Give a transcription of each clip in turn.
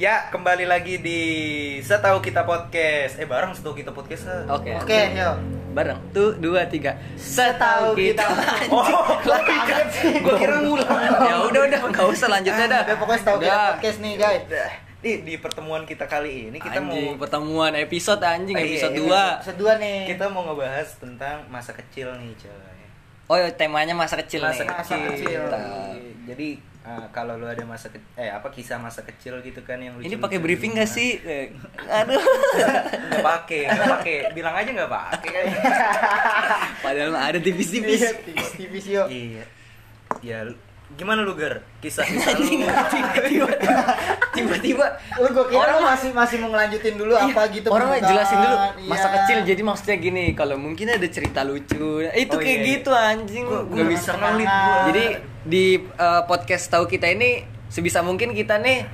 Ya, kembali lagi di Setahu Kita Podcast. Eh, bareng Setahu Kita Podcast. ah. Oke. Oke, yuk. Bareng. Tuh, dua, tiga. Setahu kita. Oh, gue kira ngulang. ya udah udah nggak usah lanjut aja dah. Udah pokoknya tahu kita podcast nih, guys. Udah. Nih, di pertemuan kita kali ini kita anjing, mau pertemuan episode anjing Ah, iya, episode iya. 2 Sedua nih. kita mau ngebahas tentang masa kecil nih, coy. Oh, ya, temanya masa kecil Masa nih. Masa kecil. Jadi eh, kalau lu ada masa ke- eh apa kisah masa kecil gitu kan yang Ini lucu-lucu pakai briefing gak gimana? sih? Eh, Aduh. Nggak pakai, nggak pakai. Bilang aja nggak pakai. Padahal mah ada tipis-tipis. Iya, tipis-tipis yuk. Iya. Ya, gimana lu Gar? Kisah-kisah Anjing, lu. tiba-tiba Lu gua kira Orang lu masih masih mau ngelanjutin dulu apa gitu Orang pembukaan. jelasin dulu masa Iya. kecil jadi maksudnya gini kalau mungkin ada cerita lucu itu Oh, kayak iya, iya. gitu anjing Gua- nggak nggak bisa ngelit jadi di uh, podcast tahu kita ini sebisa mungkin kita nih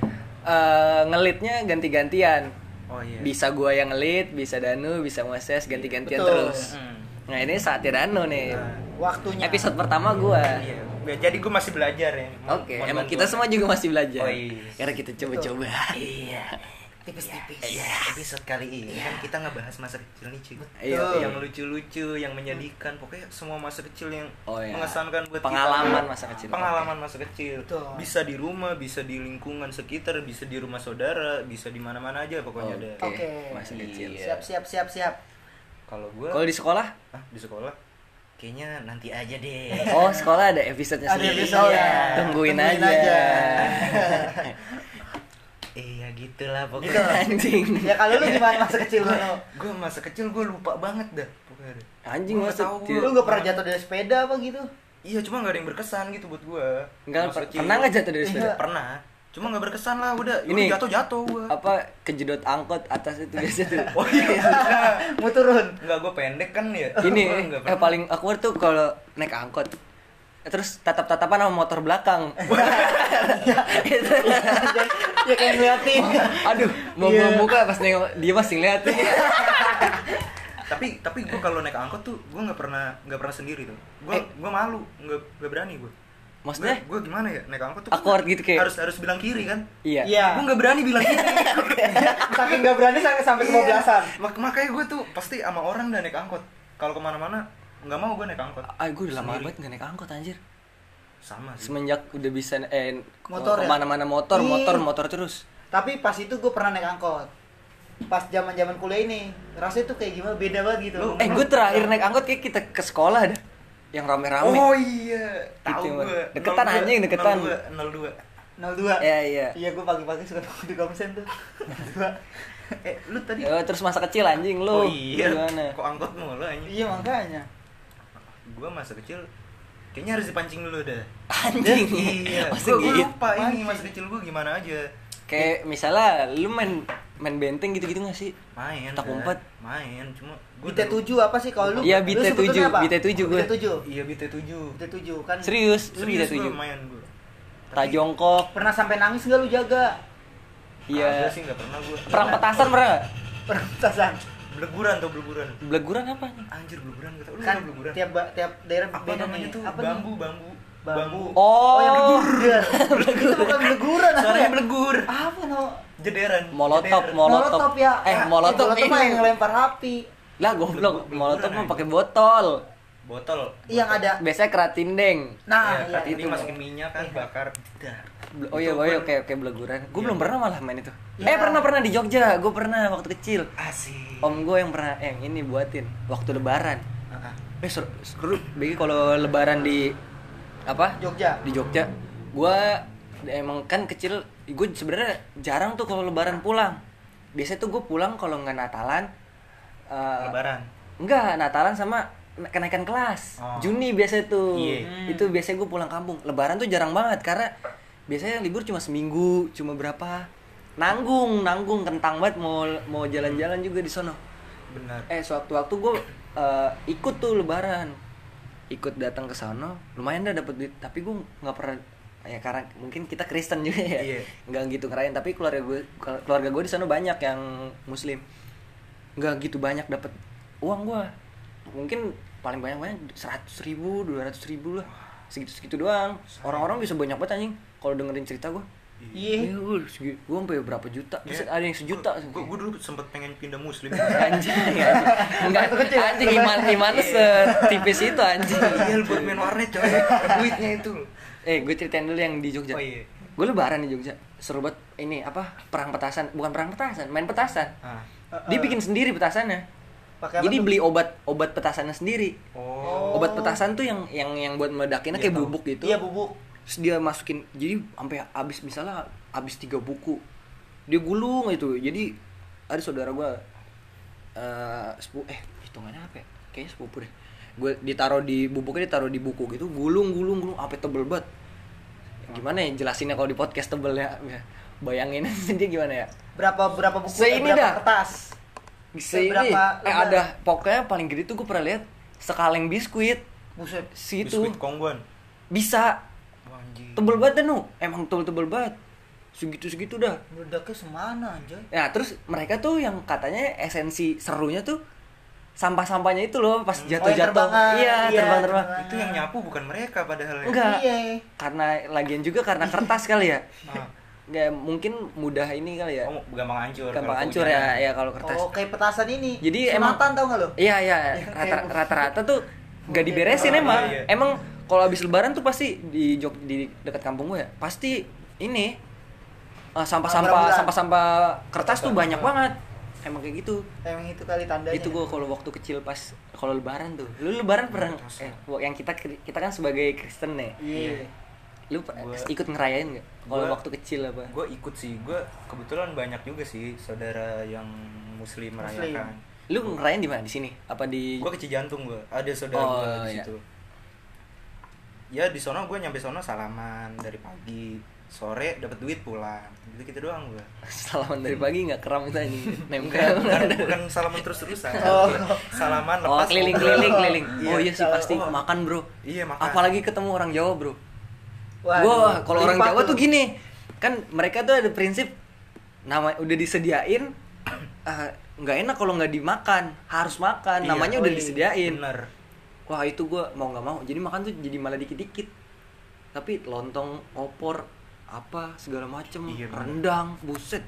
uh, ngelitnya ganti-gantian Oh iya. bisa gua yang ngelit bisa Danu bisa Moses ganti-gantian Betul. terus Hmm. nah ini saatnya Danu nih Nah, Waktunya. episode pertama gua Iya. Ya, Jadi gue masih belajar ya. Oke, mohon emang bantuan. kita semua juga masih belajar. Oh, iya. Karena kita coba-coba. Iya. tipis-tipis. Iya, episode kali ini kan kita ngebahas masa kecil nih, cuy. Iya, Betul. Yang lucu-lucu, yang menyedihkan, pokoknya semua masa kecil yang Oh, iya. mengesankan buat Pengalaman kita. masa kecil. Pengalaman masa kecil. Betul. Bisa di rumah, bisa di lingkungan sekitar, bisa di rumah saudara, bisa di mana-mana aja pokoknya ada. Oke. Oke. Masa kecil. Iya. Siap, siap, siap, siap. Kalau gue Kalau di sekolah? ah, di sekolah kayaknya nanti aja deh. Oh, sekolah ada episode-nya Ada sendiri. episode. Iya. Tungguin, aja. Iya gitulah Gitu. pokoknya. Anjing. Ya kalau lu gimana masa kecil lu? Gue masa kecil gue lupa banget dah pokoknya. dah. Anjing Gua masa kecil. Lu gak pernah jatuh dari sepeda apa gitu? Iya cuma nggak ada yang berkesan gitu buat gue. Enggak pernah nggak jatuh dari sepeda? Iya. Pernah. Cuma nggak berkesan lah udah. Ini- jatuh jatuh gue. Apa kejedot angkot atas itu biasa tuh. Oh iya. Mau turun. Nggak gue pendek kan ya. Ini Gua eh, paling awkward tuh kalau naik angkot. Terus tatap-tatapan sama motor belakang. ya kayak ngeliatin. Aduh, mau gua buka pas nengok dia masih ngeliatin. Tapi tapi gue kalau naik angkot tuh gue nggak pernah nggak pernah sendiri tuh. Gue Eh. gue malu nggak nggak berani gue. Maksudnya? gue gimana ya naik angkot tuh Awkward gitu kayak- harus harus bilang kiri kan Iya. Iya. gue nggak berani bilang kiri Saking gak berani sampai sampai Iya. kebablasan. Mak- makanya gue tuh pasti sama orang udah naik angkot kalau ke mana-mana nggak mau gue naik angkot Ah, gue udah lama banget gak naik angkot anjir. sama sih Semenjak udah bisa eh Motor ya? ke mana-mana motor, Ih. motor, motor terus. Tapi pas itu gue pernah naik angkot. Pas zaman zaman kuliah ini, rasanya tuh kayak gimana beda banget gitu. Lu- Eh, gue terakhir naik angkot kayak kita ke sekolah dah. Yang rame-rame. oh iya tahu Gitu, gue deketan anjing, deketan. 02 02. Iya, iya. Iya, gue pagi-pagi suka nongkrong di komsen tuh. 02. eh lu tadi Ya, terus masa kecil anjing lu. oh iya Gimana? kok angkot mulu anjing iya, makanya. Gue masa kecil kayaknya harus dipancing dulu dah Anjing. iya Masa gue gitu? lupa ini masa kecil gue gimana aja Kayak misalnya lu main main benteng gitu-gitu gak sih? main Tak umpet. main cuma BT 7 apa sih kalau lu? Iya, BT sebetulnya 7, apa? BT 7 gue. BT 7. iya BT 7 BT 7 kan. Serius, lu serius gue tujuh. main gue Tak jongkok. Pernah sampai nangis gak lu jaga? Iya. sih nggak pernah gue Perang petasan pernah gak? Pernah petasan. Beleguran tuh beleguran Beleguran apa nih? anjir beleguran gak tau lu Kan tau beleguran tiap ba- tiap daerah apa beda namanya nih. tuh Apa bambu nih? bambu Bambu. Oh, yang blegur. Itu bukan bleguran apa ya? belegur Apa no? jederan Molotov, jeder. molotov. ya. Eh, molotov molotov mah ini. yang ngelempar api. Lah goblok, molotov mah pakai botol. botol Yang ada Biasanya keratindeng. Nah, ya, iya, ini itu. masukin minyak kan Iya. bakar Dar. Oh iya, oh iya, oke oke beleguran. Gue Iya. belum pernah malah main itu. Ya. Eh pernah pernah di Jogja, gue pernah waktu kecil. asik Om gue yang pernah yang ini buatin waktu lebaran. Ah. Eh seru, seru. Bagi kalau lebaran di apa? Jogja. Di Jogja. Gua emang kan kecil, gue sebenarnya jarang tuh kalau lebaran pulang. Biasanya tuh gue pulang kalau nggak Natalan. eh, lebaran Enggak, Natalan sama kenaikan kelas. Oh. Juni biasanya tuh. Hmm. Itu biasanya gue pulang kampung. Lebaran tuh jarang banget karena biasanya libur cuma seminggu, cuma berapa. Nanggung, nanggung kentang banget mau mau jalan-jalan juga di sono. benar Eh, sewaktu-waktu gue eh, ikut tuh lebaran. Ikut datang ke sono, lumayan dah dapet duit, tapi gue nggak pernah ya karena mungkin kita Kristen juga ya Iya. nggak gitu ngerayain tapi keluarga gue keluarga gue di sana banyak yang muslim nggak gitu banyak dapat uang gue mungkin paling banyak banyak seratus ribu dua ratus ribu lah segitu segitu doang. Orang-orang bisa banyak banget anjing kalau dengerin cerita gue Iya. Ya, gue sampai berapa juta. Buset, ada yang sejuta Gue gue dulu sempet pengen pindah muslim. anjing anjing enggak Waktu kecil, anjing iman iman lu setipis itu anjing. Iya lu buat main warnet coy. Duitnya itu. eh gue ceritain dulu yang di Jogja. Oh iya. gue lebaran di Jogja. Seru banget. Ini apa perang petasan. Bukan perang petasan main petasan. Ah. dia bikin sendiri petasannya Pakai apa jadi tuh? beli obat obat petasannya sendiri Oh. obat petasan tuh yang yang yang buat meledakinnya Iya, kayak tahu. bubuk gitu Iya bubuk. terus dia masukin jadi sampai habis misalnya habis tiga buku dia gulung itu jadi ada saudara gue eh sepu eh hitungannya apa ya? kayaknya sepupu deh gue ditaruh di bubuknya ditaruh di buku gitu gulung gulung gulung apa tebel banget gimana ya jelasinnya kalau di podcast tebel ya Ya, bayangin dia gimana ya Berapa berapa buku? Seini eh, berapa dah. kertas? Bisa ini Seberapa eh lembar? ada pokoknya paling gede tuh gue pernah lihat sekaleng biskuit Buset. situ Biskuit kongguan. bisa tebel banget dah nu emang tebel tebel banget segitu segitu dah Meledaknya semana anjay. Ya terus mereka tuh yang katanya esensi serunya tuh sampah-sampahnya itu loh pas jatuh-jatuh. terbangan. iya, Iya, terbang-terbang. terbangan. Itu yang nyapu bukan mereka padahal ya. Enggak. Iya. Karena lagian juga karena kertas kali ya. Ah. Nggak mungkin mudah ini kali ya. Oh, gampang hancur. Gampang hancur ya, ya kalau kertas. Oh, kayak petasan ini. Jadi emang- tau gak lo? Iya iya, kayak- rata-rata tuh gak diberesin Oh, emang. iya. Emang kalau habis lebaran tuh pasti di Jog di dekat kampung gue ya, pasti ini eh, sampah-sampah Hamburan. sampah-sampah kertas tuh Kertas. banyak banget. Emang kayak gitu. Emang itu kali tandanya. itu gue kalau waktu kecil pas kalau lebaran tuh lu lebaran pernah Kertas. eh yang kita kita kan sebagai Kristen nih Iya. Lu Gua- ikut ngerayain nggak? Kalau waktu kecil apa? gue ikut sih. Gue kebetulan banyak juga sih saudara yang muslim merayakan. Lu ngerayain di mana? Di sini? Apa di gue kecil jantung gue ada saudara Oh, gue di iya. situ. Ya di sono gue nyampe sono salaman dari pagi. Sore dapat duit pulang. Gitu gitu doang gue salaman dari pagi nggak keram itu ini nempel. bukan, bukan salaman terus terusan Oh. salaman oh lepas. keliling ngobrol. keliling keliling. Iya. oh iya sih pasti. Oh, makan bro. Iya makan. Apalagi ketemu orang Jawa bro Gua kalau orang Jawa tuh gini, kan mereka tuh ada prinsip nama udah disediain eh, nggak enak kalau nggak dimakan, harus makan. Iya. Namanya Oh, udah iya. disediain. bener Wah, itu gua mau nggak mau. Jadi makan tuh jadi malah dikit-dikit. Tapi lontong, opor, apa segala macem, Iya, rendang, buset.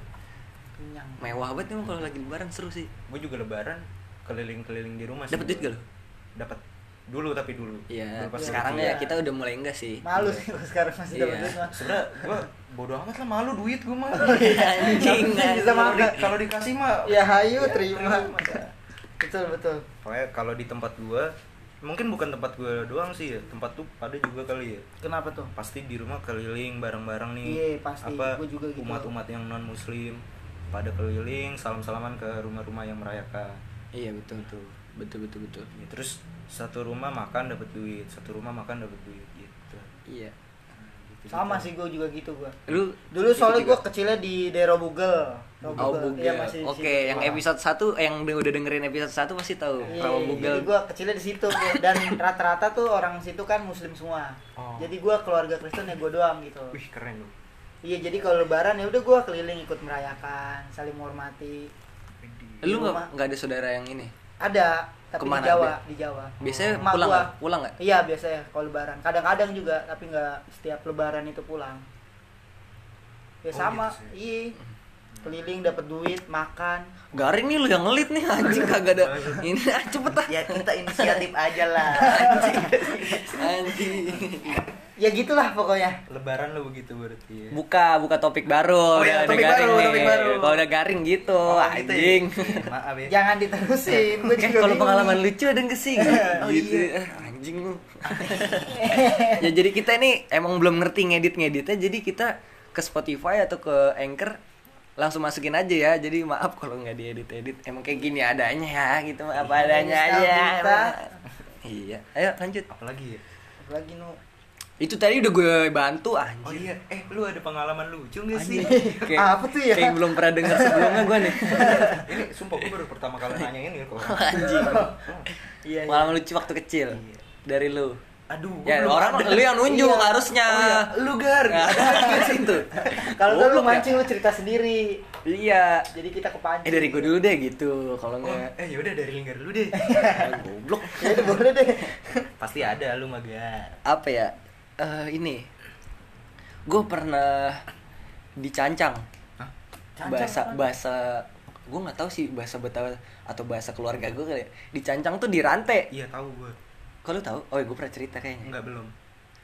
Kenyang. Mewah banget emang kalau lagi lebaran seru sih. gue juga lebaran keliling-keliling di rumah sih Dapat duit gak lu? dapat dulu tapi dulu Iya, Dulu pas sekarang ya kita udah mulai enggak sih. Malu sih gua sekarang masih dapat Iya. duit mah. sebenernya gue bodo amat lah malu duit gue mah Anjing, Bisa kalau, makan. di- kalau dikasih mah Ya hayu terima. Terima. Betul betul. pokoknya kalau di tempat gue mungkin bukan tempat gue doang sih ya tempat tuh pada juga kali ya Kenapa tuh? pasti di rumah keliling bareng-bareng nih Iya, pasti. apa Gua juga gitu. umat-umat yang non muslim pada keliling salam-salaman ke rumah-rumah yang merayakan Iya betul tuh. Betul betul betul. Ya, terus satu rumah makan dapat duit satu rumah makan dapat duit gitu Iya. Nah, gitu Sama gitu. sih gue juga gitu gua. Lu Dulu soalnya gue juga? kecilnya di daerah Bugel. Oh, Bugel? Iya, masih di Oke, situ. yang episode 1 yang udah udah dengerin episode 1 pasti tahu. Iya, Rawa Bugel. Jadi gue kecilnya di situ gua. dan rata-rata tuh orang situ kan muslim semua. Oh. Jadi gue keluarga Kristen ya gue doang gitu. wih keren lu Iya jadi kalau lebaran ya udah gue keliling ikut merayakan, saling menghormati. Lu nggak ada saudara yang ini? Ada, tapi Ke mana, di Jawa, di Jawa. Biasanya Emak pulang gua. nggak? Pulang nggak? Iya biasanya kalau lebaran. Kadang-kadang juga, tapi nggak setiap lebaran itu pulang. Ya Oh, sama, gitu iya. Keliling dapat duit, makan. Garing nih lu yang ngelit nih anjing kagak ada. Ini ah, cepet ah. ya kita inisiatif aja lah Anjing. Ya gitulah pokoknya. lebaran lu begitu berarti ya Buka, buka topik baru. Oh iya, udah, udah topik garing baru, nih. topik baru. Kalau udah garing gitu, Oh, gitu ya? anjing. maaf ya Jangan diterusin. Gue juga kalau pengalaman lucu ada nggak sih? Oh, gitu. iya. Anjing lu. ya jadi kita ini emang belum ngerti ngedit-ngeditnya, jadi kita ke Spotify atau ke Anchor langsung masukin aja ya. Jadi maaf kalau nggak diedit-edit. Emang kayak gini adanya ya, gitu apa adanya Kita- aja. Iya. Ayo lanjut. apalagi ya Lagi nu. Itu tadi udah gue bantu oh anjing. iya eh lu ada pengalaman lucu gak sih Kayak, Apa tuh ya? Kayak belum pernah dengar sebelumnya gue nih. ini sumpah gue baru pertama kali nanyain ya ke orang Anjing. Iya. iya. Pengalaman lucu waktu kecil. Iya. Dari lu. aduh Ya belum orang ada. lu yang nunjuk Iya. harusnya. oh, iya. lu gar ada di situ. Kalau lu Goblok ya? mancing lu cerita sendiri. Iya. Jadi kita kepancing. Eh dari gue dulu deh gitu. Kalau oh, nggak eh yaudah dari lingkar dulu deh goblok. Ya udah boleh deh. pasti ada lu mah gar Apa ya? Eh ini. Gue pernah dicancang Hah? Cancang bahasa apa? bahasa gue nggak tahu sih bahasa Betawi atau bahasa keluarga gue kali ya. dicancang tuh dirantai iya tahu gue kalau tahu oh gue pernah cerita kayaknya enggak belum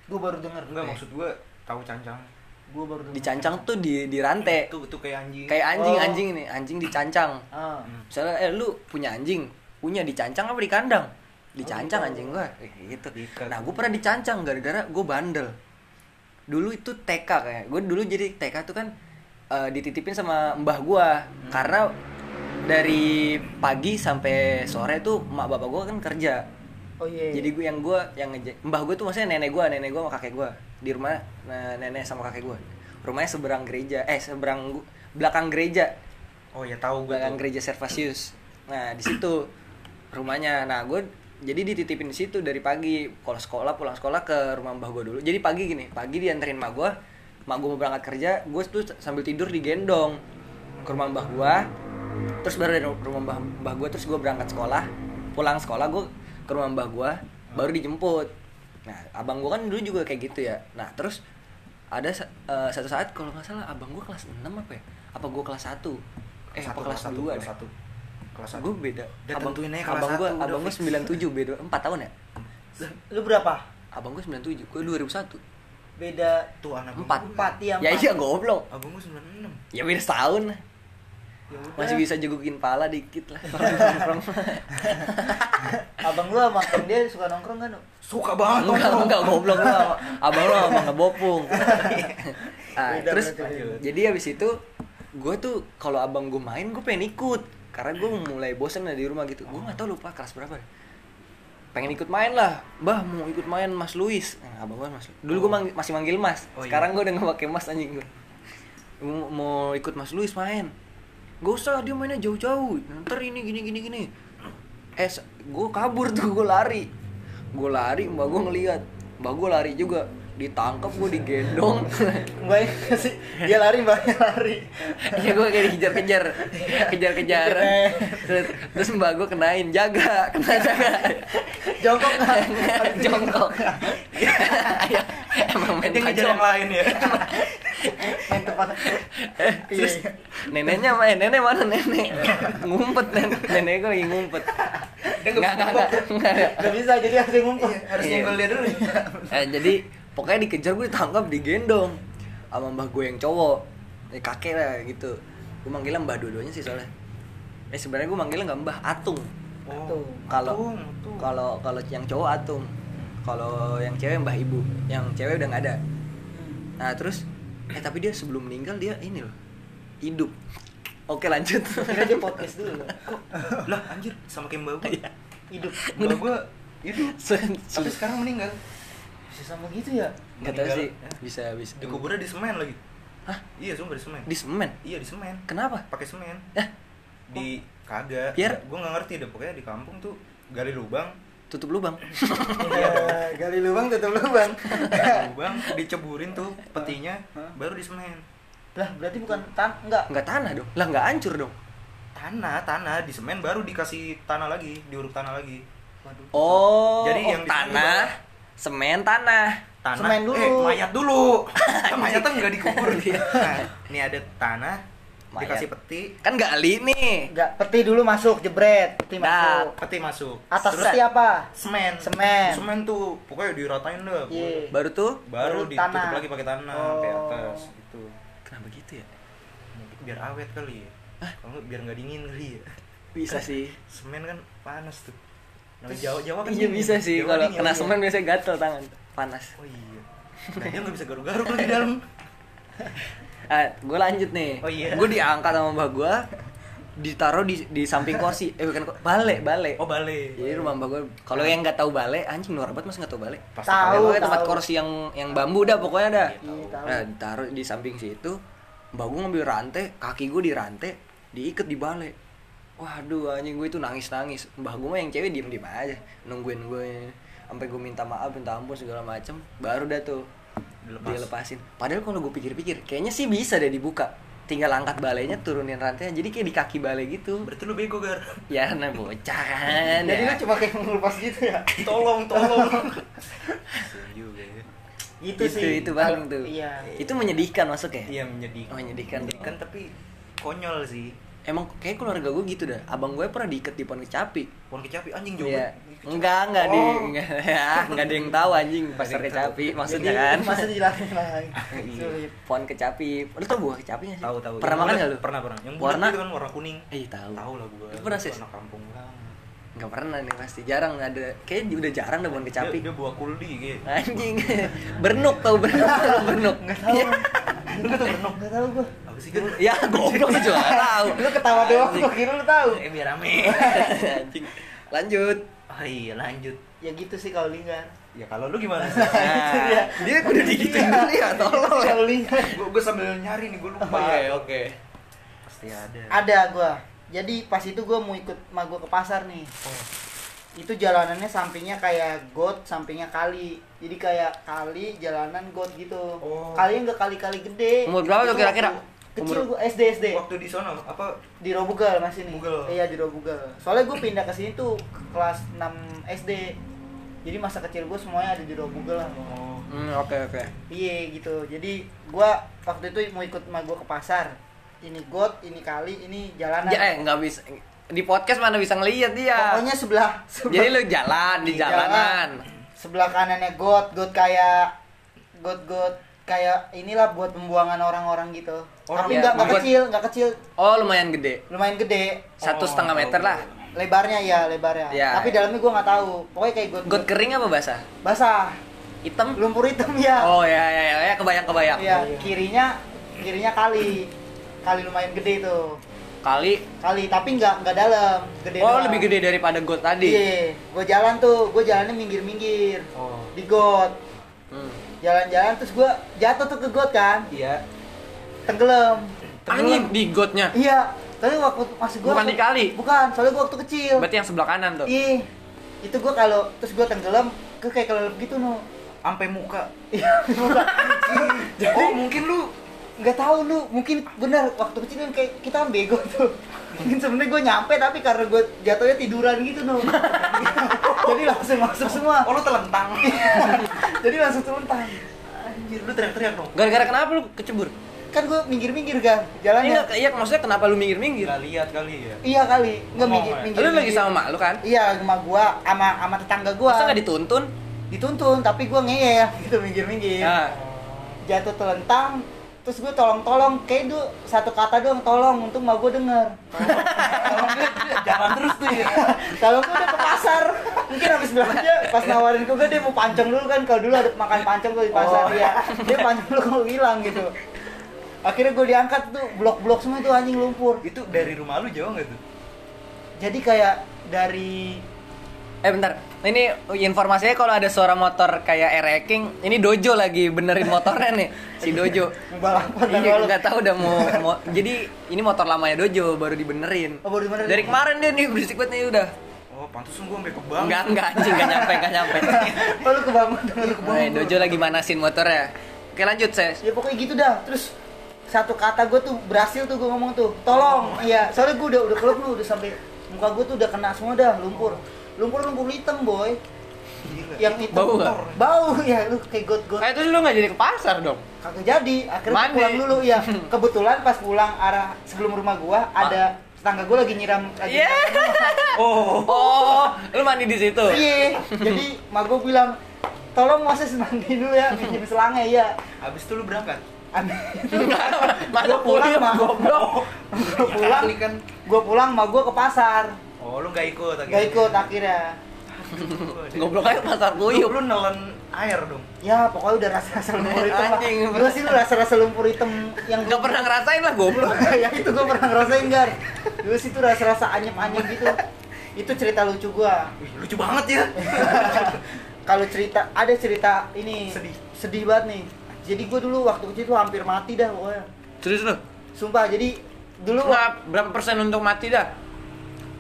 Gue baru denger. enggak maksud gue tahu cancang Gue baru denger. dicancang tuh di dirantai itu itu kayak anjing kayak anjing Oh. anjing nih anjing dicancang Ah. Hmm. misalnya eh lu punya anjing punya dicancang apa di kandang dicancang gitu. anjing gua. Eh, gitu. Diikat. nah gue pernah dicancang gara-gara gue bandel. Dulu itu TK kayak. Gue dulu jadi TK tuh kan eh, dititipin sama mbah gua. Karena dari pagi sampai sore tuh mak bapak gua kan kerja. Oh iya. jadi gue yang gue yang ngeja- mbah gue tuh maksudnya nenek gue nenek gue sama kakek gue di rumah nah, nenek sama kakek gue rumahnya seberang gereja eh seberang gu- belakang gereja. Oh ya tahu gue belakang tuh. gereja Servasius. Nah di situ rumahnya. Nah gue jadi dititipin di situ dari pagi. Kalau sekolah pulang sekolah ke rumah mbah gue dulu. Jadi pagi gini pagi dianterin mak gue mak gue mau berangkat kerja gue tuh sambil tidur digendong ke rumah mbah gue terus baru dari rumah mbah mbah gue terus gue berangkat sekolah. Pulang sekolah gue ke rumah mbah gue baru dijemput. Nah abang gue kan dulu juga kayak gitu ya. Nah terus ada eh, satu saat kalau nggak salah abang gue kelas 6 apa ya? Apa gue kelas 1 eh apa kelas satu, 2 kelas kelas satu gue beda Udah abang tentuin aja kelas abang gue abang gue sembilan tujuh beda empat tahun ya Lu berapa? abang gue sembilan tujuh gue dua ribu satu Beda tuh anak Empat. empat ya. ya empat. iya goblok abang gue sembilan enam ya beda setahun Ya udah. masih bisa jegukin pala dikit lah nongkrong. Abang lu sama Kang dia suka nongkrong kan? suka banget enggak nongkrong. enggak goblok lu abang lu sama ngebopung ah, Beda terus jadi habis itu gue tuh kalau abang gue main gue pengen ikut karena gue mulai bosen lah di rumah gitu. Gue nggak tahu lupa kelas berapa. Deh. pengen ikut main lah. Mbah mau ikut main mas Luis. Nah, abang gue mas dulu gue mang- masih manggil mas. Oh, iya. sekarang gue udah nggak pakai mas anjing gue mau, mau ikut mas Luis main. Gak usah dia mainnya jauh-jauh. Ntar ini gini gini gini. Eh gue kabur tuh gue lari. Gue lari mbak gue ngeliat. Mbak gue lari juga ditangkap gue digendong. Mbak sih dia lari, mbaknya lari. Iya gue kayak dikejar-kejar. Kejar-kejaran terus, terus mbak gue kenain Jaga Kena jaga. Jongkok nggak? Jongkok. Ayo, Emang main ngejar yang lain ya. Main tempat. Eh, Iya, terus iya. neneknya main. Nenek mana nenek? Ngumpet nenek nenek gue lagi ngumpet. Nggak nggak nggak bisa nggak. Nggak. Gak bisa jadi harus dia ngumpul. harus Iya. nyenggol dia dulu. Eh, jadi pokoknya dikejar gue ditangkap digendong sama mbah gue yang cowok. Eh, kakek lah gitu. Gue manggilnya mbah dua-duanya sih soalnya. Eh sebenarnya gue manggilnya nggak mbah atung. Tuh. kalau kalau kalau yang cowok atung. Kalau yang cewek mbah ibu. Yang cewek udah nggak ada. Nah terus eh tapi dia sebelum meninggal dia ini loh hidup. Oke lanjut. Kira dia podcast dulu. lah anjir sama kayak mbak gue Iya. Hidup. mbak gue hidup. Tapi sekarang meninggal Bisa sama gitu ya? nggak tahu sih ya. bisa. Bisa dikuburnya di semen lagi. Hah? iya sumpah di semen. Di semen? Iya di semen. Kenapa? Pakai semen. Eh. Di kagak Biar- gue nggak ngerti deh pokoknya di kampung tuh gali lubang. Tutup lubang. Iya, gali lubang tutup lubang. lubang diceburin tuh petinya baru di semen. Lah berarti bukan tan enggak nggak tanah dong. Lah nggak hancur dong. Tanah tanah. Di semen baru dikasih tanah lagi diuruk tanah lagi. Waduh. Oh Jadi oh, yang di tanah semen tanah. Tanah. Semen dulu. eh mayat dulu. Kan mayat tuh nggak dikubur nah, ini ada tanah Mayat. dikasih peti. Kan gali nih. Enggak peti dulu masuk jebret peti Dah. masuk. Peti masuk. Atas Terus- peti apa? Semen. Semen. semen tuh pokoknya diratain dah. Iya. baru tuh? Baru, Baru ditutup tanah. lagi pakai tanah Oh. sampai atas gitu. Kenapa gitu ya? Mungkin biar awet kali ya. Kalau nggak, biar nggak dingin kali ya. Bisa sih. Semen kan panas tuh nah, Jawa Jawa kan iya bisa sih Jawa kalau dingin. kena Iya. semen biasanya gatel tangan panas oh iya nah, dia nggak bisa garuk-garuk lagi di dalam ah gue lanjut nih Oh, iya. gue diangkat sama mbak gue ditaruh di di samping kursi eh bukan ko- bale bale oh balik jadi rumah mbak gue kalau yang nggak tahu bale anjing norak banget masa nggak tahu bale Pasti Tahu. pokoknya tempat tahu. kursi yang yang bambu dah pokoknya dah Iya, tahu. Iya, tahu. nah ditaruh di samping situ mbak gue ngambil rantai kaki gue di rantai diikat di bale waduh anjing gue itu nangis nangis mbah gue mah yang cewek diem diem aja nungguin gue sampai gue minta maaf minta ampun segala macem. Baru dah tuh Dilepas. dia lepasin. Padahal kalau gue pikir-pikir kayaknya sih bisa deh dibuka. Tinggal angkat balainya turunin rantainya. Jadi kayak di kaki balai gitu. Berarti lu bego gar. Ya nah bocah kan. Jadi ya. lu cuma kayak ngelupas gitu ya? Tolong tolong. Ya. Gitu itu sih. itu paling Kalau- tuh. Iya. itu menyedihkan masuk ya iya menyedihkan. Oh, menyedihkan. menyedihkan tapi konyol sih emang kayak keluarga gue gitu dah abang gue pernah diikat di pohon kecapi pohon kecapi anjing jauh Iya. banget. Enggak, enggak di Oh. enggak, ya, enggak ada yang tahu anjing pasar kecapi maksudnya Jadi, kan. Masa dijelasin lagi. Iya. Pohon kecapi. Lu tau buah kecapinya sih? tahu tahu Pernah makan enggak lu? pernah pernah yang Warna? itu kan warna kuning Eh, tahu. tahu lah gua Lu pernah, Gua Sis? anak kampung banget Enggak pernah nih pasti. Jarang ada. Kayaknya udah jarang deh pohon kecapi. dia, dia buah kuldi gitu Anjing. bernuk tau bernuk, bernuk. Nggak tahu. Iya. Lu nggak tahu berenok? Nggak tahu gua. Sih kan Ya, goblok lu juga tahu. Lu ketawa doang, gua kira lu tahu. eh biar rame Anjing. Lanjut. oh iya lanjut Ya gitu sih kalau lingkar. ya kalau lu gimana sih Nah, dia udah digituin dulu ya, tolong. Kalau lingkar. gua, gua sambil nyari nih gua lupa Oke, oke. pasti ada Ada gua. Jadi pas itu gua mau ikut ma gua ke pasar nih. Oh. Itu jalanannya sampingnya kayak got, sampingnya kali. Jadi kayak kali, jalanan got gitu. Oh. Kalinya nggak kali-kali gede. Umur berapa tuh kira-kira? Kecil Umur- gua SD SD. waktu di sono apa Di Robugal masih nih. Bugel. Iya di Robugal. Soalnya gue pindah ke sini tuh ke kelas 6 SD. Jadi masa kecil gue semuanya ada di Robugal lah. oh Hmm, oke oke. Iya gitu. Jadi gua waktu itu mau ikut sama gua ke pasar. Ini got, ini kali, ini jalanan. Ya, eh nggak bisa di podcast mana bisa ngelihat dia. Pokoknya sebelah, sebelah Jadi lu jalan di Di jalanan. sebelah kanannya got, got kayak got-got kayak inilah buat pembuangan orang-orang gitu. Orang Tapi ya, nggak got. kecil, nggak kecil, Oh lumayan gede. lumayan gede. Satu Oh, setengah meter lah. Lebarnya ya, lebarnya. Ya. Tapi dalamnya gua nggak tahu. Pokoknya kayak got, Got kering apa basah? basah, Hitam? lumpur hitam ya. Oh ya ya ya, ya kebayang kebayang. Iya, kirinya kirinya kali. Kali lumayan gede tuh. Kali. Kali, tapi nggak nggak dalam, gede Oh doang. lebih gede daripada got tadi. Iya, gue jalan tuh, gue jalannya minggir-minggir oh di got. Jalan-jalan terus gue jatuh tuh ke got kan, iya tenggelam. Anjing di gotnya. Iya, tapi waktu masih gue Bukan di kali? Bukan, soalnya gue waktu kecil. Berarti yang sebelah kanan tuh. Iya, itu gue kalau terus gue tenggelam, gue kayak kelelep gitu no. sampai muka Iya, oh mungkin lu nggak tahu lu mungkin benar waktu kecil kan kayak kita kan bego tuh mungkin sebenarnya gue nyampe tapi karena gue jatuhnya tiduran gitu no jadi langsung masuk semua. Oh lu telentang. Jadi langsung telentang. Anjir lu teriak-teriak dong Gara-gara kenapa lu kecebur? kan gue minggir-minggir kan jalannya. Enggak iya maksudnya kenapa lu minggir-minggir? nggak lihat kali ya? Iya kali. Nggak Oh, minggir ya. minggir Lu lagi sama mak lu kan? iya sama gua sama sama tetangga gua. Masa nggak dituntun? dituntun tapi gua ngeyel gitu minggir-minggir. Nah, jatuh telentang terus gue tolong-tolong kayak itu satu kata doang tolong untuk mak gue denger. Jalan terus tuh ya. Kalau gue udah ke pasar. Mungkin habis belanja pas nawarin ke gue dia mau pancong dulu kan kalau dulu ada makan pancong tuh di pasar Oh. ya dia pancong dulu kalau hilang gitu. Akhirnya gue diangkat tuh blok-blok semua tuh anjing lumpur. Itu dari rumah lu jauh nggak tuh? Jadi kayak dari eh bentar. Ini informasinya kalau ada suara motor kayak e-wrecking, ini Dojo lagi benerin motornya nih. Si Dojo. balapan Iya, nggak tahu udah mau, mau- Jadi ini motor lamanya Dojo baru dibenerin. Oh, baru dibenerin. Dari kemarin dia nih berisik banget nih udah. oh pantesan gua sampai kebang Enggak, enggak anjing, enggak nyampe, enggak nyampe. oh, lu kebangun lu kebangun Nah, Dojo lagi manasin motornya. Oke, lanjut, Ses. ya pokoknya gitu dah terus satu kata gue tuh berhasil tuh gue ngomong tuh tolong iya soalnya gue udah udah lu udah sampai muka gue tuh udah kena semua dah lumpur lumpur lumpur hitam boy Gila. yang itu Bau nggak? bau ya lu kayak got got Eh, terus lu nggak jadi ke pasar dong? kagak jadi akhirnya Mandi. pulang dulu ya kebetulan pas pulang arah sebelum rumah gua ada tetangga gua lagi nyiram lagi Iya. oh Oh, lu mandi di situ. iya jadi mak gua bilang tolong Moses mandi dulu ya pinjam selangnya ya habis itu lu berangkat Masa Gua pulang pulang mah goblok. gua pulang Kali kan gua pulang mak gua ke pasar oh lu nggak ikut gak ikut akhirnya Goblok aja pasar lu, kuyup. lu nelen air dong ya pokoknya udah rasa-rasa lumpur hitam lah Anjing. gua sih lu rasa-rasa lumpur hitam yang Enggak pernah ngerasain lah goblok. ya itu gua pernah ngerasain gar dulu sih tuh rasa-rasa anyep-anyep gitu itu cerita lucu gua Wih, lucu banget ya kalau cerita ada cerita ini Sedih. sedih banget nih jadi gue dulu waktu kecil tuh hampir mati dah pokoknya Serius lu? sumpah jadi dulu Nggak, berapa persen untuk mati dah?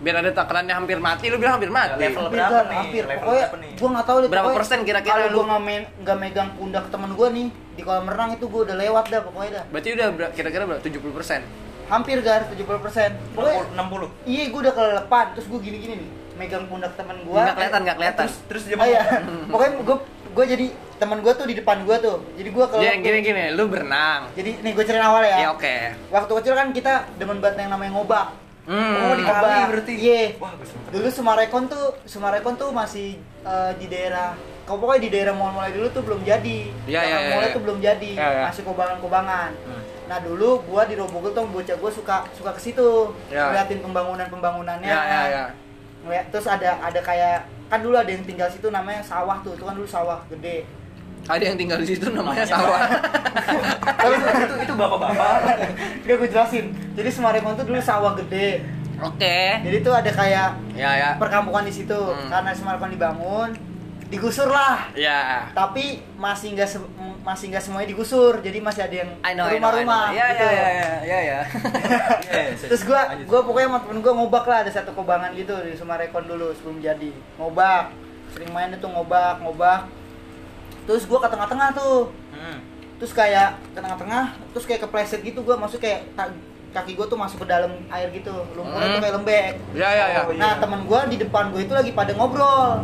Biar ada takarannya hampir mati, lu bilang hampir mati. Level hampir, berapa nih? hampir Level pokoknya berapa nih? gue nggak tahu deh Berapa persen kira-kira kalau lu? gue nggak main nggak megang pundak temen gue nih di kolam renang itu gue udah lewat dah pokoknya dah Berarti udah kira-kira berapa? 70 persen. hampir gar 70 persen pokoknya 60 iya gue udah kelelepan terus gue gini-gini nih megang pundak temen gue Nggak kelihatan, nggak kelihatan. terus terus dia Oh iya, pokoknya gue gue jadi teman gue tuh di depan gue tuh jadi gue kalau Jadi gini gini, lu berenang. jadi nih gue ceritain awal ya Ya oke. waktu kecil kan kita demen banget yang namanya ngobak Hmm. Oh, di kali Ngobak. berarti. iya sempet. dulu Sumarekon tuh Sumarekon tuh masih eh, di daerah kau pokoknya di daerah mall mulai dulu tuh belum jadi Iya, iya, iya, mulai iya. tuh belum jadi Iya, iya. masih kobangan-kobangan Hmm. nah dulu gua di Robogol tuh bocah gua suka suka ke situ Iya. ngeliatin pembangunan pembangunannya Ya ya ya. ngeliat terus ada ada kayak kan dulu ada yang tinggal situ namanya sawah tuh itu kan dulu sawah gede Ada yang tinggal di situ namanya sawah. Itu, itu, itu bapak-bapak. Udah gue jelasin jadi Sumarekon tuh dulu sawah gede Oke. jadi tuh ada kayak Ya ya. perkampungan di situ Hmm. karena Sumarekon dibangun digusur lah Ya. tapi masih nggak masih nggak semuanya digusur jadi masih ada yang rumah-rumah Ya gitu. ya ya ya ya ya. Yes, terus gua lanjut. gua pokoknya sama temen gua ngobak lah ada satu kobangan gitu di Sumarekon dulu sebelum jadi ngobak sering main itu ngobak ngobak terus gua ke tengah-tengah tuh Hmm. terus kayak ke tengah-tengah terus kayak kepleset gitu gua masuk kayak kaki gua tuh masuk ke dalam air gitu lumpurnya Hmm. tuh kayak lembek Ya ya ya. Oh, iya. nah temen gua di depan gua itu lagi pada ngobrol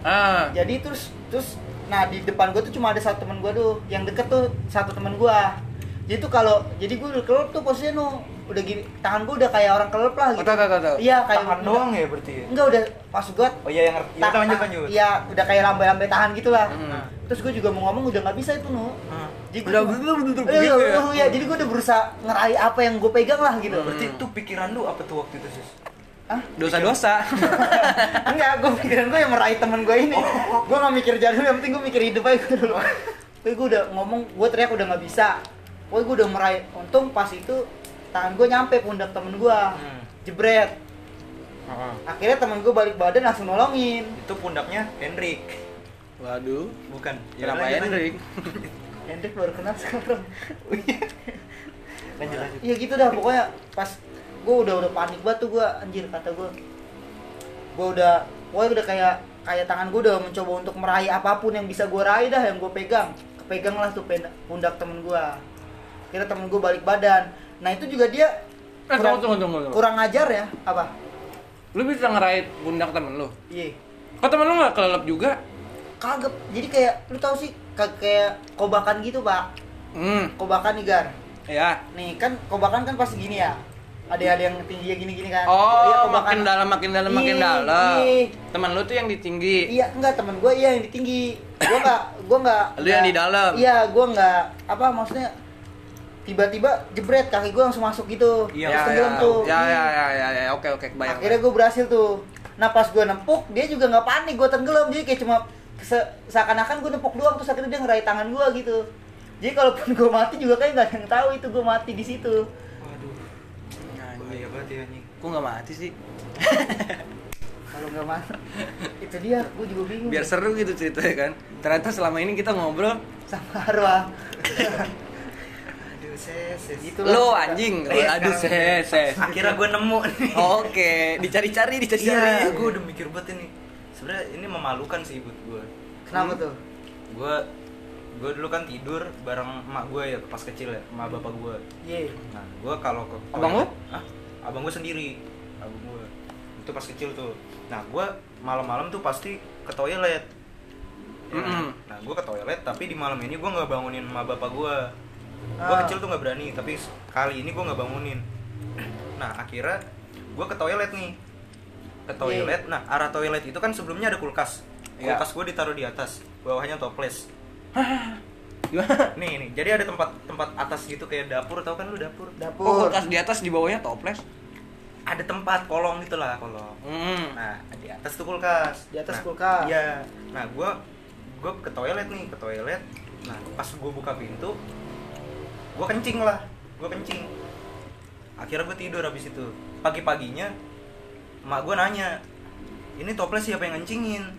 Ah. jadi terus terus nah di depan gue tuh cuma ada satu teman gue tuh yang deket tuh satu teman gue jadi tuh kalau jadi gue kelep tuh posisinya nu udah gini tangan gue udah kayak orang kelep lah gitu Tahu tahu iya kayak Tangan doang ya berarti ya? enggak udah maksud gue Oh iya yang ngerti. Ya, udah lanjut lanjut. iya udah kayak lambai-lambai tahan gitu lah Hmm. Terus gue juga mau ngomong udah nggak bisa itu nu Hmm. jadi Udah betul Iya, begitu ya. iya, iya, jadi gue udah berusaha ngeraih apa yang gue pegang lah gitu Berarti itu pikiran lu apa tuh waktu itu, Sis? Hah? Dosa-dosa. Enggak, gue pikiran gue yang meraih temen gue ini Gue gak mikir jadul, yang penting gue mikir hidup aja dulu Tapi gue udah ngomong, gue teriak udah gak bisa Pokoknya gue udah meraih, untung pas itu tangan gue nyampe pundak temen gue Hmm. Jebret Heeh. Akhirnya temen gue balik badan langsung nolongin Itu pundaknya Hendrik. Waduh. Bukan. Kenapa lanjut, Hendrik? Hendrik baru kenal sekarang Lanjut lanjut. Iya gitu dah, pokoknya pas gue udah udah panik banget tuh gue anjir kata gue gue udah pokoknya udah kayak kayak tangan gue udah mencoba untuk meraih apa pun yang bisa gue raih dah yang gue pegang kepegang lah tuh pundak temen gue kira temen gue balik badan nah itu juga dia Eh, tunggu, tunggu, tunggu, tunggu. kurang ajar ya apa Lu bisa ngerait pundak temen lu. iya Kok temen lu nggak kelelep juga? Kagak jadi kayak lu tau sih ka- kayak kobakan gitu pak Hmm. kobakan nih gar Ya. nih kan kobakan kan pasti gini ya ada ada yang tinggi gini gini kan Oh, Iya, kobakan. makin dalam, makin dalam, makin Ih, dalam. ih. Temen lu tuh yang di tinggi. Iya, enggak temen gue iya yang di tinggi. Gue enggak, gue enggak. Lu yang di dalam? Iya, gue enggak. Apa maksudnya? Tiba-tiba jebret kaki gue langsung masuk gitu. Iya, Terus ya, tenggelam ya, tuh. ya, ya, ya, ya, ya, oke, oke, kebayang. Akhirnya gue berhasil tuh. Nah pas gue nempuk, dia juga nggak panik gue tenggelam. Jadi kayak cuma se- seakan-akan gue nempuk doang terus akhirnya dia ngeraih tangan gue gitu. Jadi kalaupun gue mati juga kayak nggak ada yang tahu itu gue mati di situ. Waduh. Anjing. Bahaya banget ya anjing. Kok nggak mati sih? Kalau nggak mati, itu dia. Gue juga bingung. Biar seru gitu ceritanya kan. Ternyata selama ini kita ngobrol, sama arwah. Aduh, ses, ses. Gitu lo anjing, Iya, aduh ses, ses. Akhirnya gue nemu nih. Oke, dicari-cari, dicari-cari. Iya, gue udah mikir banget ini. Sebenarnya ini memalukan sih buat gue. Kenapa tuh? Gue gue dulu kan tidur bareng emak gue ya pas kecil ya, emak bapak gue. Iya. Nah, gue kalau ke Abang lu? Hah? Abang gue sendiri. Abang gue. Itu pas kecil tuh. Nah, gue malam-malam tuh pasti ke toilet. Ya, Mm-mm. Nah, gue ke toilet tapi di malam ini gue nggak bangunin emak bapak gue. Gue Ah. kecil tuh nggak berani, tapi kali ini gue nggak bangunin. Nah, akhirnya gue ke toilet nih. Ke toilet. Nah, arah toilet itu kan sebelumnya ada kulkas. Iya. Kulkas gue ditaruh di atas, bawahnya toples. Nih, nih. Jadi ada tempat tempat atas gitu kayak dapur, tau kan lu dapur? Dapur. Oh, kulkas di atas di bawahnya toples. ada tempat kolong gitu lah kolong Hmm. nah di atas tuh kulkas Di atas Nah, kulkas. iya nah gue gue ke toilet nih ke toilet nah pas gue buka pintu gue kencing lah gue kencing akhirnya gue tidur habis itu pagi paginya mak gue nanya ini toples siapa yang ngencingin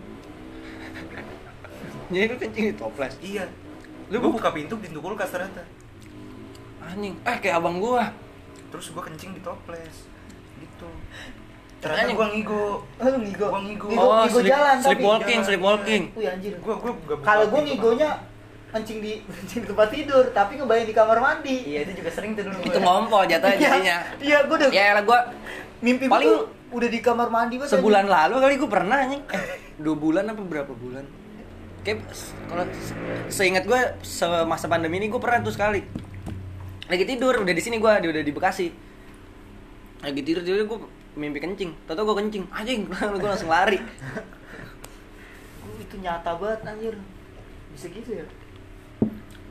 Jadi lu kencing di toples. iya Lu gue buka- buka pintu pintu kulkas ternyata Anjing. Eh kayak abang gua. terus gue kencing di toples gitu ternyata Anjing. gue ngigo Oh, lu ngigo. Gua ngigo. Ngigo, Oh, ngigo sleep- jalan tapi. sleepwalking, Jalan. sleepwalking. Wih anjir. gue gue gak buka Kalau gua ngigonya kencing di kencing di tempat tidur, tapi ngebayang di kamar mandi. Iya itu juga sering tuh dulu Itu ngompol jatuhnya Iya, jadinya. Iya, gua udah Ya lah gua mimpi paling paling udah di kamar mandi gua sebulan lalu kali gua pernah anjing. Eh, dua bulan apa berapa bulan? kayak kalau se- seingat gue semasa pandemi ini gue pernah tuh sekali. Lagi tidur udah di sini gue udah di Bekasi. Lagi tidur tidur gue mimpi kencing. Tau gue kencing. Anjing gue langsung lari. Oh, itu nyata banget anjir. Bisa gitu ya?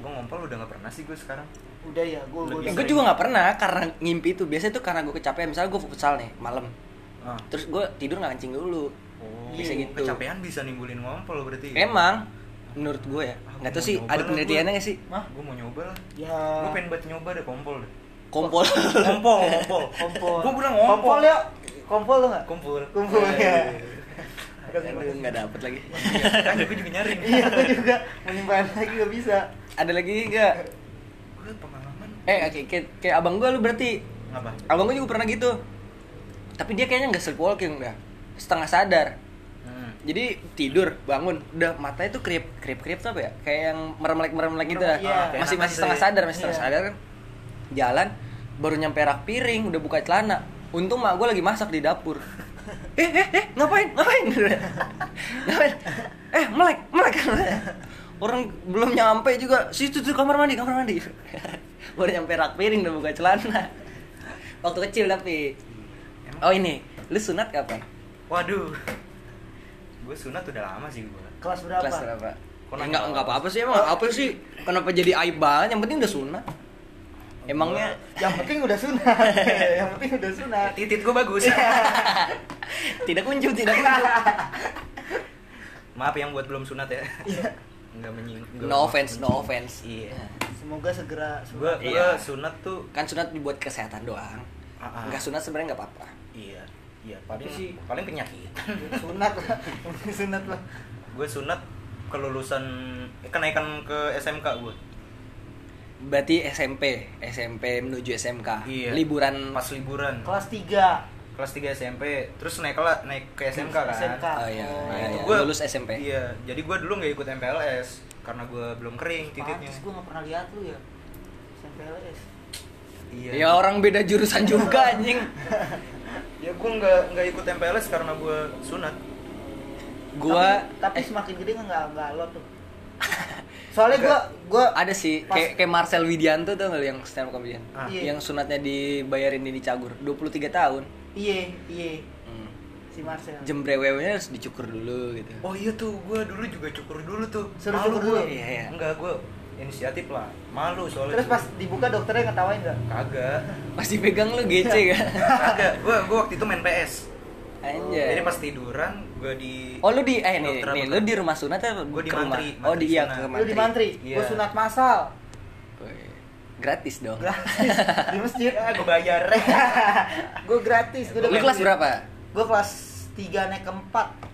Gue ngompol udah nggak pernah sih gue sekarang. Udah ya gue gue juga nggak pernah karena ngimpi itu biasanya tuh karena gue kecapean. Misalnya gue futsal nih malam ah. terus gue tidur nggak kencing dulu. Oh, Bisa gitu. kecapean bisa nimbulin ngompol berarti emang menurut gue ya. Ah, nggak gua tahu sih ada penelitiannya nggak sih? Mah? gue mau nyoba lah. Ya. Gue pengen buat nyoba deh kompol deh. Kompol. Kompol kompol. Kompol. Gue bilang ngompol kompol ya. Kompol lo nggak? Kumpul Kumpul, ya. Aduh, nggak dapet lagi. Kan gue juga nyari. Iya gue juga. Menyimpan lagi gak bisa. Ada lagi nggak? Gue pengalaman. Eh kayak, kayak, abang gue lu berarti. Ngapa abang gue juga pernah gitu tapi dia kayaknya nggak sleepwalking dah. Setengah sadar. Hmm. jadi tidur bangun. Udah matanya tuh krip krip krip tuh apa ya? Kayak yang merem-melek merem-melek gitu dah Iya. masih masih setengah sadar masih setengah Iya. sadar kan. Jalan baru nyampe rak piring udah buka celana. Untung mak gue lagi masak di dapur. Eh eh eh ngapain? Ngapain? Ngapain? Eh melek melek. Orang belum nyampe juga. Situ tuh kamar mandi kamar mandi. Baru nyampe rak piring udah buka celana. Waktu kecil tapi oh ini. Lu sunat kapan? Waduh. Gue sunat udah lama sih gue kelas berapa? Kelas berapa? Nanya enggak apa? enggak apa-apa sih emang apa sih. Kenapa jadi aib banget yang penting udah sunat. Emangnya? Yang penting udah sunat. Yang penting udah sunat. Titit gue bagus. Tidak kunjung tidak kunjung. Maaf yang buat belum sunat ya. Iya. nggak menyinggung no offense no offense. Iya. Semoga segera sunat. Gue Iya. sunat tuh kan sunat dibuat kesehatan doang. Ah, ah. enggak sunat sebenarnya nggak apa-apa iya iya. Paling sih paling penyakit. Sunat lah. Sunat lah. Gue sunat kelulusan eh, kenaikan ke SMK gue. Berarti SMP SMP menuju SMK Iya. liburan. Pas liburan. Kelas 3 kelas 3 SMP terus naik kelas naik ke SMK kan? SMK. oh iya, Oh. iya, iya. Gua- lulus SMP iya. Jadi gue dulu nggak ikut MPLS karena gue belum kering titiknya. gue gak pernah lihat lu ya SMPLS iya. Ya orang beda jurusan juga anjing ya gue nggak nggak ikut MPLS karena gue sunat. Gua tapi, tapi eh, semakin gede nggak nggak alot tuh. Soalnya gue gue ada sih Pas- kayak kayak Marcel Widianto tuh nggak yang stand up comedian? Ah. Iya. yang sunatnya dibayarin di Cagur. 23 tahun. Iye iye hmm. si Marcel. Jembrewewnya harus dicukur dulu gitu. Oh iya tuh gue dulu juga cukur dulu tuh. Malu cukur dulu? Iya, iya. enggak gue inisiatif lah. Malu soalnya terus pas dibuka dokternya ngetawain nggak? Kagak. Pasti pegang lu gece kan? Kagak. Gue gue waktu itu main PS anjay. Jadi pas tiduran gue di oh lu di eh nih, nih lu di rumah sunat atau Gua di rumah? mantri, oh di mantri iya sunat. ke Lu lu di mantri. Iya. gue sunat masal. Gratis dong. Gratis. Di masjid. Ya gue bayar. Gue gratis. Gue lu kelas berapa? Gue kelas 3 naik ke 4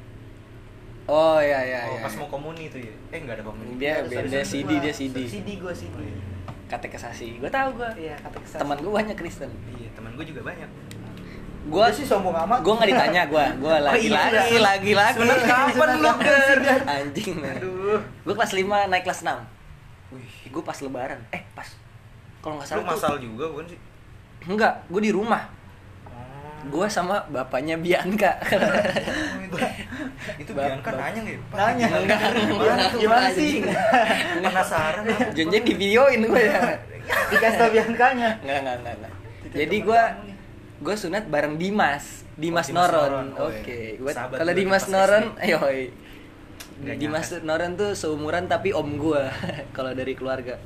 oh iya iya oh, iya pas mau komuni tuh ya? Eh nggak ada komuni. Dia Ada beda CD dia gua- CD CD gue CD katekesasi. Gue tahu gue iya kata kesal teman gue banyak Kristen. Iya teman gue juga banyak. Gue Gua sih sombong amat. gue nggak ditanya gue gue lagi iya, lagi iya. lagi lagi. Sunat kapan lu Ger? anjing aduh. Gue kelas 5 naik kelas 6 wih. Gue pas lebaran. Eh pas. Kalau nggak lu salah tuh- masal juga bukan sih? Enggak gue di rumah. oh. Gue sama bapaknya Bianca. Itu, Bap- Bianca nanya nggak ya? Nanya. Enggak, Gimana sih? penasaran janjian di videoin gue ya. Dikasih tau biangkanya enggak enggak enggak, enggak. jadi gue gue sunat bareng Dimas. Dimas Oh, Dimas Noron. Noron. Oh, oke. Iya. Gua- Sahabat kalau Dimas Noron ayo Nggak Dimas. Noron tuh seumuran tapi om gue kalau dari keluarga.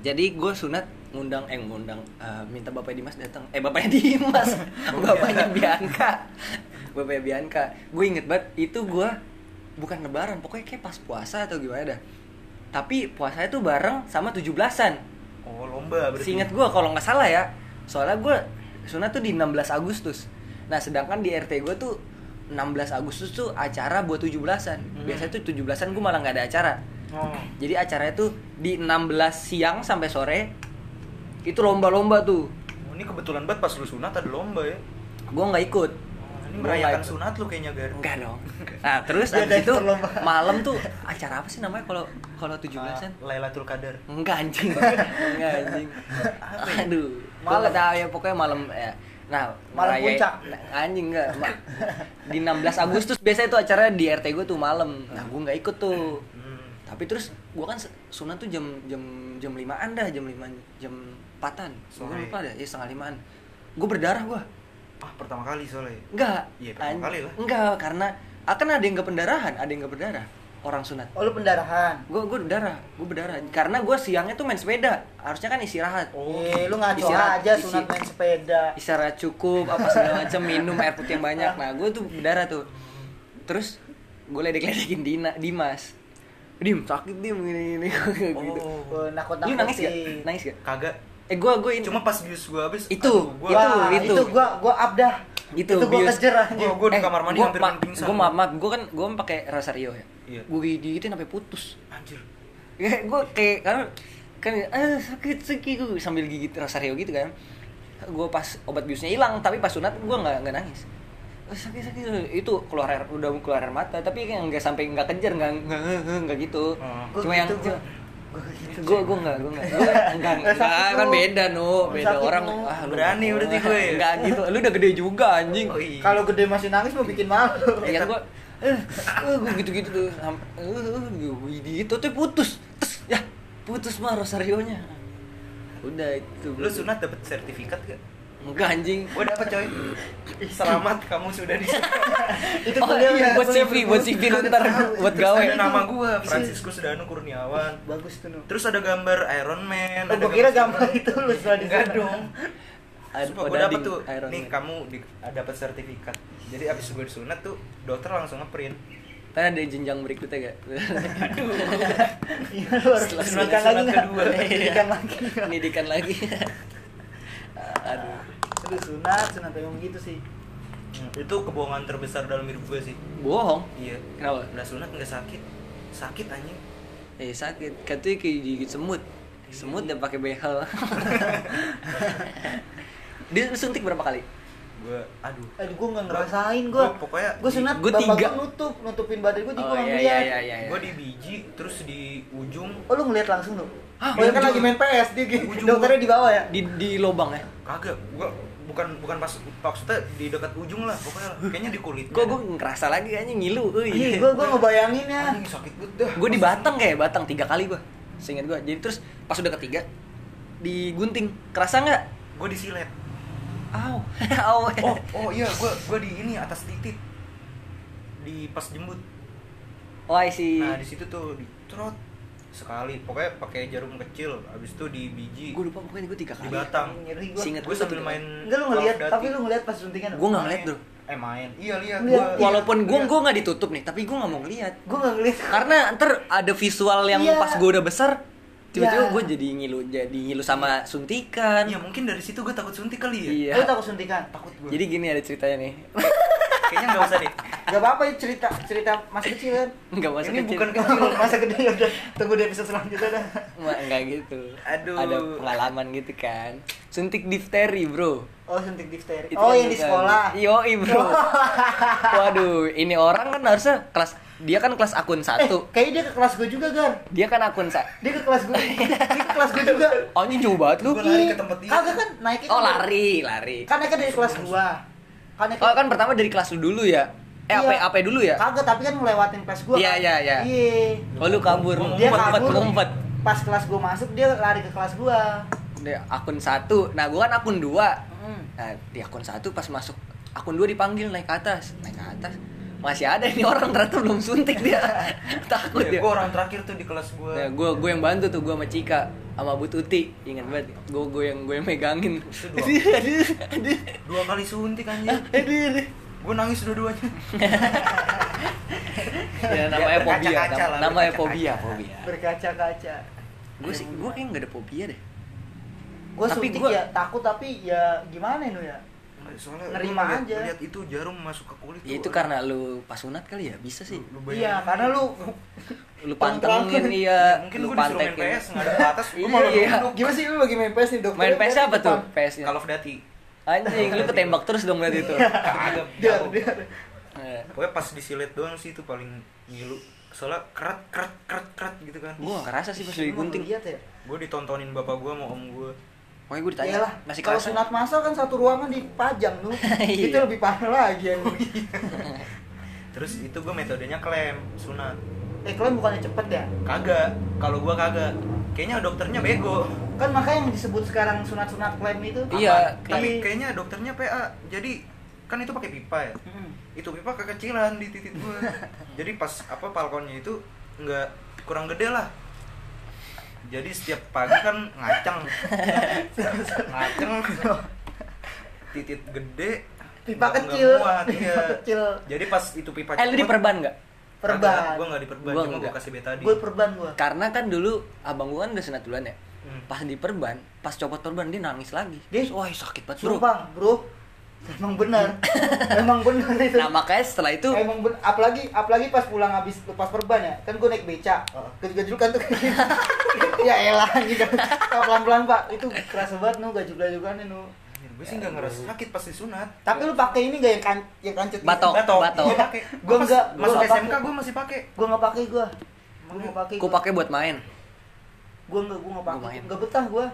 Jadi gue sunat ngundang eh ngundang eh, minta bapaknya Dimas datang. Eh bapaknya Dimas. Bapaknya Bianca. Bapaknya Bianca. Gue inget banget itu gue bukan lebaran pokoknya kayak pas puasa atau gimana dah. Tapi puasanya tuh bareng sama 17-an oh lomba berarti. Seingat gue kalau nggak salah ya. Soalnya gue sunat tuh di 16 Agustus. Nah sedangkan di RT gue tuh 16 Agustus tuh acara buat 17-an Hmm. biasanya tuh 17-an gue malah nggak ada acara. Oh. Jadi acaranya tuh di 16 siang sampai sore itu lomba-lomba tuh Oh, ini kebetulan banget pas lu sunat ada lomba ya gue nggak ikut Oh, ini merayakan ikut. sunat lu kayaknya Gar enggak dong nah terus ada abis itu perlombaan. malam tuh acara apa sih namanya kalau kalau 17-an Ah, Lailatul Qadar Enggak anjing. Enggak anjing. Aduh. Malam. tahu ya pokoknya malam ya. Nah, Malam ngerayain- puncak. Nah, anjing enggak. Ma- di 16 Agustus biasanya itu acara di RT gue tuh malam. Nah, gue nggak ikut tuh. Hmm. Tapi terus gue kan sunat tuh jam jam jam limaan dah, jam lima jam empatan. Gue lupa deh, ya setengah limaan. Gue berdarah gue. Ah, pertama kali soalnya. Enggak. Iya, pertama An- kali lah. Enggak, karena akan ada yang nggak pendarahan, ada yang nggak berdarah. Orang sunat. Oh lu pendarahan. Gue gue berdarah, gue berdarah. Karena gue siangnya tuh main sepeda. Harusnya kan istirahat. Oh, eh, lu ngaco Istirahat, aja isi- sunat main sepeda. istirahat cukup apa segala macam minum air putih yang banyak nah gue tuh berdarah tuh terus gue ledek-ledekin Dina Dimas Dim sakit dim gini gini gitu Oh. Oh, nakut lu nangis gak nakutin. nangis gak Kagak. Eh gue gue ini Cuma pas bius gua habis Itu, aduh, gua, itu, Wah, itu. itu gua gua up dah. Itu, itu gua kejar aja. Gua- gua di kamar mandi hampir ma pingsan. gue maaf maaf gue kan gue pakai rosario ya Iya. gue gigitin sampai putus Anjir. ya gue kayak karena kan ah sakit sakit gue sambil gigit rosario gitu kan gue pas obat biusnya hilang tapi pas sunat gue nggak nggak nangis "Ah, sakit sakit itu keluar air udah keluar air mata tapi yang nggak sampai nggak kejar nggak nggak gitu Oh. Gua cuma yang gitu, gua. Gua gitu. gue gue nggak gue nggak gue enggak Nggak sakit, enggak kan beda no beda Sakit, orang Nu. ah lu Berani berarti gue. enggak gitu lu udah gede juga anjing Oh, iya. Kalau gede masih nangis mau bikin malu. Iya gue, eh, eh, gue gitu-gitu tuh, sampai, eh, gue gitu tuh putus, Tes, ya putus mah rosarionya. Udah itu. Lu sunat dapat sertifikat gak? Enggak anjing. Gua dapat coy. Selamat kamu sudah disunat. itu Oh iya, ya, buat CV, buat CV lu ntar buat gawe. ada nama gua, Francisco Sudano Kurniawan. Bagus tuh. Terus ada gambar Iron Man. Oh, ada gua kira gambar itu lu setelah di Enggak dong. Ada Sumpah gue odading, dapet tuh, Iron nih Man. kamu di, dapat sertifikat. Jadi abis gue disunat tuh dokter langsung ngeprint. Ntar ada jenjang berikutnya gak? Iya, lu harus Setelah pendidikan sunat lagi nggak? kedua. Pendidikan lagi. Pendidikan lagi. Aduh. Lu sunat, sunat emang gitu sih. Itu kebohongan terbesar dalam hidup gue sih. Bohong. Iya. Kenapa? Udah sunat nggak sakit. Sakit anjing. Eh sakit, katanya kayak digigit semut. Semut dan pakai behel. Dia suntik berapa kali? Gue, aduh. Aduh, gua nggak ngerasain gua. Gua pokoknya Gua sunat, gua bapak tiga. nutup, nutupin badan gua, jadi Oh gua nggak iya ngeliat. iya iya iya. Gue di biji, terus di ujung Oh lu ngeliat langsung tuh? Hah, oh ya kan lagi main PS dia gitu. Ujung. Dokternya di bawah ya? di di lobang ya. kagak. Gue bukan bukan pas maksudnya di dekat ujung lah pokoknya kayaknya di kulit Kok gue ngerasa lagi kayaknya ngilu. Iya, gua gua ngebayangin ya. anjing sakit banget dah gue di Batang kayak Batang tiga kali gue. Seingat gue. Jadi terus pas udah ketiga digunting. Kerasa nggak? gue disilet Aw. Aw. oh oh iya gue gue di ini atas titik di pas jembut Oh, I see. nah di situ tuh di trot sekali pokoknya pakai jarum kecil abis itu di biji gue lupa pokoknya gue tiga di kali. batang Nyeri gua. Seingat gue sambil main Enggak lu ngeliat, tapi lu ngeliat pas suntingan. Gue nggak ngeliat bro. eh main iya lihat gua- iya. Walaupun gue Lihat. gue nggak ditutup nih, tapi gue nggak mau ngeliat. Gua nggak ngeliat. Karena ntar ada visual yang Iya. pas gue udah besar, tiba-tiba Iya. gue jadi ngilu, jadi ngilu sama suntikan. Iya mungkin dari situ gue takut suntik kali ya Iya. Lu takut suntikan? takut gue Jadi gini ada ceritanya nih. kayaknya nggak usah deh Gak apa-apa ya cerita cerita masa kecil kan. Enggak masa Ini kecil. bukan kecil. masa gede ya udah tunggu di episode selanjutnya dah. Ma- enggak gitu. Aduh. Ada pengalaman gitu kan. Suntik difteri, Bro. Oh suntik difteri. Itu Oh kan yang di sekolah. Yoi, Bro. Waduh, ini orang kan harusnya kelas dia kan kelas akun Eh, satu. kayaknya dia ke kelas gue juga, Gar. Dia kan akun sa Dia ke kelas gue. dia ke kelas gue juga. Oh, ini jauh banget lu. Gua lari ke tempat dia. Kagak kan naiknya Oh, kan- lari, lari. Kan naiknya dari kelas gua. Kan naiknya Oh, kan pertama dari kelas lu dulu ya. Eh, apa Iya. apa dulu ya? Kagak, tapi kan ngelewatin kelas gua. Iya, kan. iya, iya. Iya. Oh, lu kabur. Gua Dia kabur. ngumpet. Pas kelas gua masuk, dia lari ke kelas gua. Dia akun satu. Nah, gua kan akun dua. Hmm. Nah, di akun satu pas masuk akun dua dipanggil naik ke atas, naik ke atas. Masih ada ini orang ternyata belum suntik dia. Takut dia. ya, gue orang terakhir tuh di kelas gue Nah, gue gue yang bantu tuh gue sama Cika sama Bu Tuti ingat banget gue gue yang gue yang megangin dua. dua kali suntik anjir aduh. gue nangis dua-duanya ya namanya Ya, fobia berkaca-kaca nam- lah, namanya fobia fobia Berkaca-kaca. gue sih gue kayak nggak ada fobia deh Gua Tapi suntik gua- ya takut tapi ya gimana nu ya? Soalnya Nerima lu liat- aja. liat itu jarum masuk ke kulit ya, tuh, itu karena lu pas sunat kali ya? Bisa sih. Lu Iya, karena lu lu pantengin iya. Mungkin lu gue disuruh main PS nggak ada ke atas gue Iya, malah iya. duduk. Gimana sih lu lagi main PS nih, dokter? main PS apa tuh? PS nya? Call of Duty. Anjing lu ketembak terus dong berarti itu. Kagak, Dia jauh. dia. Eh, pokoknya pas disilet doang sih itu paling ngilu. Soalnya keret keret keret keret gitu kan. Gue gak kerasa sih pas Lu lagi gunting ngeliat ya? gue ditontonin bapak gue sama om gue Pokoknya gue ditanya Iyalah, masih kalau kerasa. sunat masal kan satu ruangan dipajang tuh. Iya. Itu lebih parah lagi anjing. terus itu gue metodenya klaim sunat Eh kalian bukannya cepet ya? kagak kalau gua kagak kayaknya dokternya bego Kan makanya yang disebut sekarang sunat-sunat klaim itu. Iya, Apa? tapi kayaknya dokternya PA jadi kan itu pakai pipa ya Mm. itu pipa kekecilan di titik gua jadi pas apa balkonnya itu nggak kurang gede lah jadi setiap pagi kan ngaceng ngaceng titit gede Pipa nggak kecil. muat, iya. Pipa kecil. jadi pas itu pipa Eh lu di perban nggak? Perban. gue nggak di perban Gua cuma gue kasih betadine Gue perban gua. Karena kan dulu abang gua kan udah sunat duluan ya. Hmm. Pas di perban, pas copot perban dia nangis lagi. Dia- Wah sakit banget bro. Sumpah, bro. Emang benar. Emang benar itu. Nah makanya setelah itu Emang ben- apalagi apalagi pas pulang habis lepas perban ya. Kan gue naik beca. Gajul-gajulan tuh. ya elah gitu. Pelan-pelan, Pak. Itu kerasa banget nu gajul-gajulan nu. gue sih nggak ngerasa sakit pas disunat Tapi lu pakai ini gak yang kan yang kancut Batok. Batok. batok. Gue pakai. Gua Gua enggak, Mas, gua masuk SMK pakai. gue masih pakai. Gue nggak pakai gua. Gue nggak pakai. Gua pakai buat main. Gue nggak gue nggak Gua pakai. Nggak betah gue.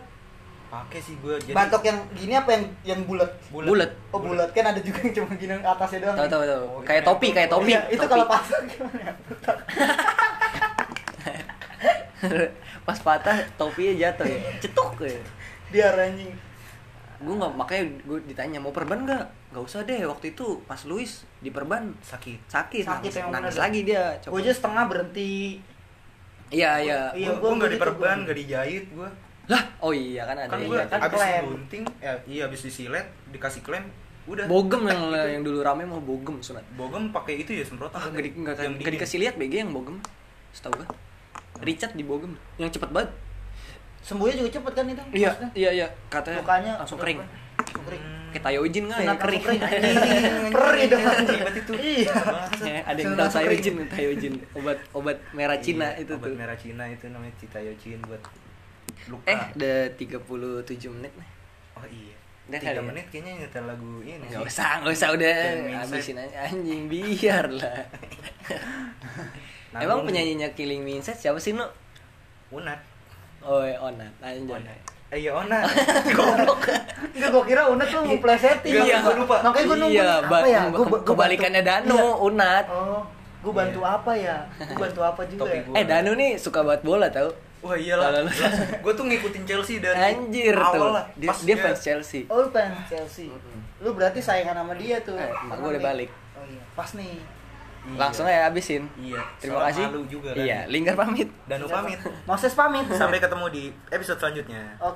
Pakai sih gue. Jadi Batok yang gini apa yang yang bulat? Bulat. Oh bulat kan ada juga yang cuma gini atasnya doang. Tahu tahu tahu. Oh, Kayak iya. topi, kayak topi. Iya, itu kalau pasang gimana ya? pas patah topinya jatuh ya. Cetuk ya. Dia anjing. Gue nggak makanya gue ditanya mau perban nggak? Gak usah deh waktu itu pas Luis di perban sakit. sakit, Sakit nangis, nangis bener. lagi dia. Gue aja setengah berhenti. Iya iya. Iya, Gue gua gue nggak diperban, nggak dijahit gue. Lah, oh iya kan ada. Kan jatuh. kan abis klaim. gunting, ya iya abis disilet, dikasih klaim, udah. Bogem yang Itu. yang dulu rame mau bogem sunat. Bogem pakai itu ya semprotan. Ah, gak, di, nggak- Yang dingin. dikasih lihat BG yang bogem. Setahu gua. Richard di bogem yang cepet banget. Sembuhnya juga cepet kan itu? Iya, maksudnya? iya iya katanya Lukanya langsung kering. apa? Langsung kering. Hmm. Kayak Tayojin nggak yang kering. kering. Perih dong. Ribet itu. Iya. Ya, ada yang tahu Tayojin, kering. Tayojin, obat obat merah Cina Iya, itu obat tuh. merah Cina itu namanya Citayocin buat luka. Eh, udah 37 menit nih. oh iya. Udah Tiga kali ya? menit kayaknya nyetel lagu ini sih. usah, nggak usah udah habisin aja anjing biar lah. Emang penyanyinya Killing Me Inside siapa sih, Nu? Unat. Oh, iya, Onat, anjay. Onat. Eh iya Onat. Goblok. Enggak, gue kira Unat tuh mau plesetin. Iya, Gua lupa. Makanya gue nunggu Iya, apa ya? Gua- gua kebalikannya Danu, Iya. Unat. Oh, gue bantu apa ya? Gue bantu apa juga ya? gua. Eh, Danu nih suka banget bola tau. Wah iyalah. Gue tuh ngikutin Chelsea dari Anjir awal tuh. lah. Dia, Pas dia fans Chelsea. Oh, lu pengen Chelsea. Lu berarti sayangan sama dia tuh. Eh, gua udah balik. Oh iya, pas nih. Iya. Langsung aja habisin. Iya. Terima Soalnya kasih. malu juga kan. Iya, Linggar pamit. Danu pamit. Moses pamit. Sampai ketemu di episode selanjutnya. Oke.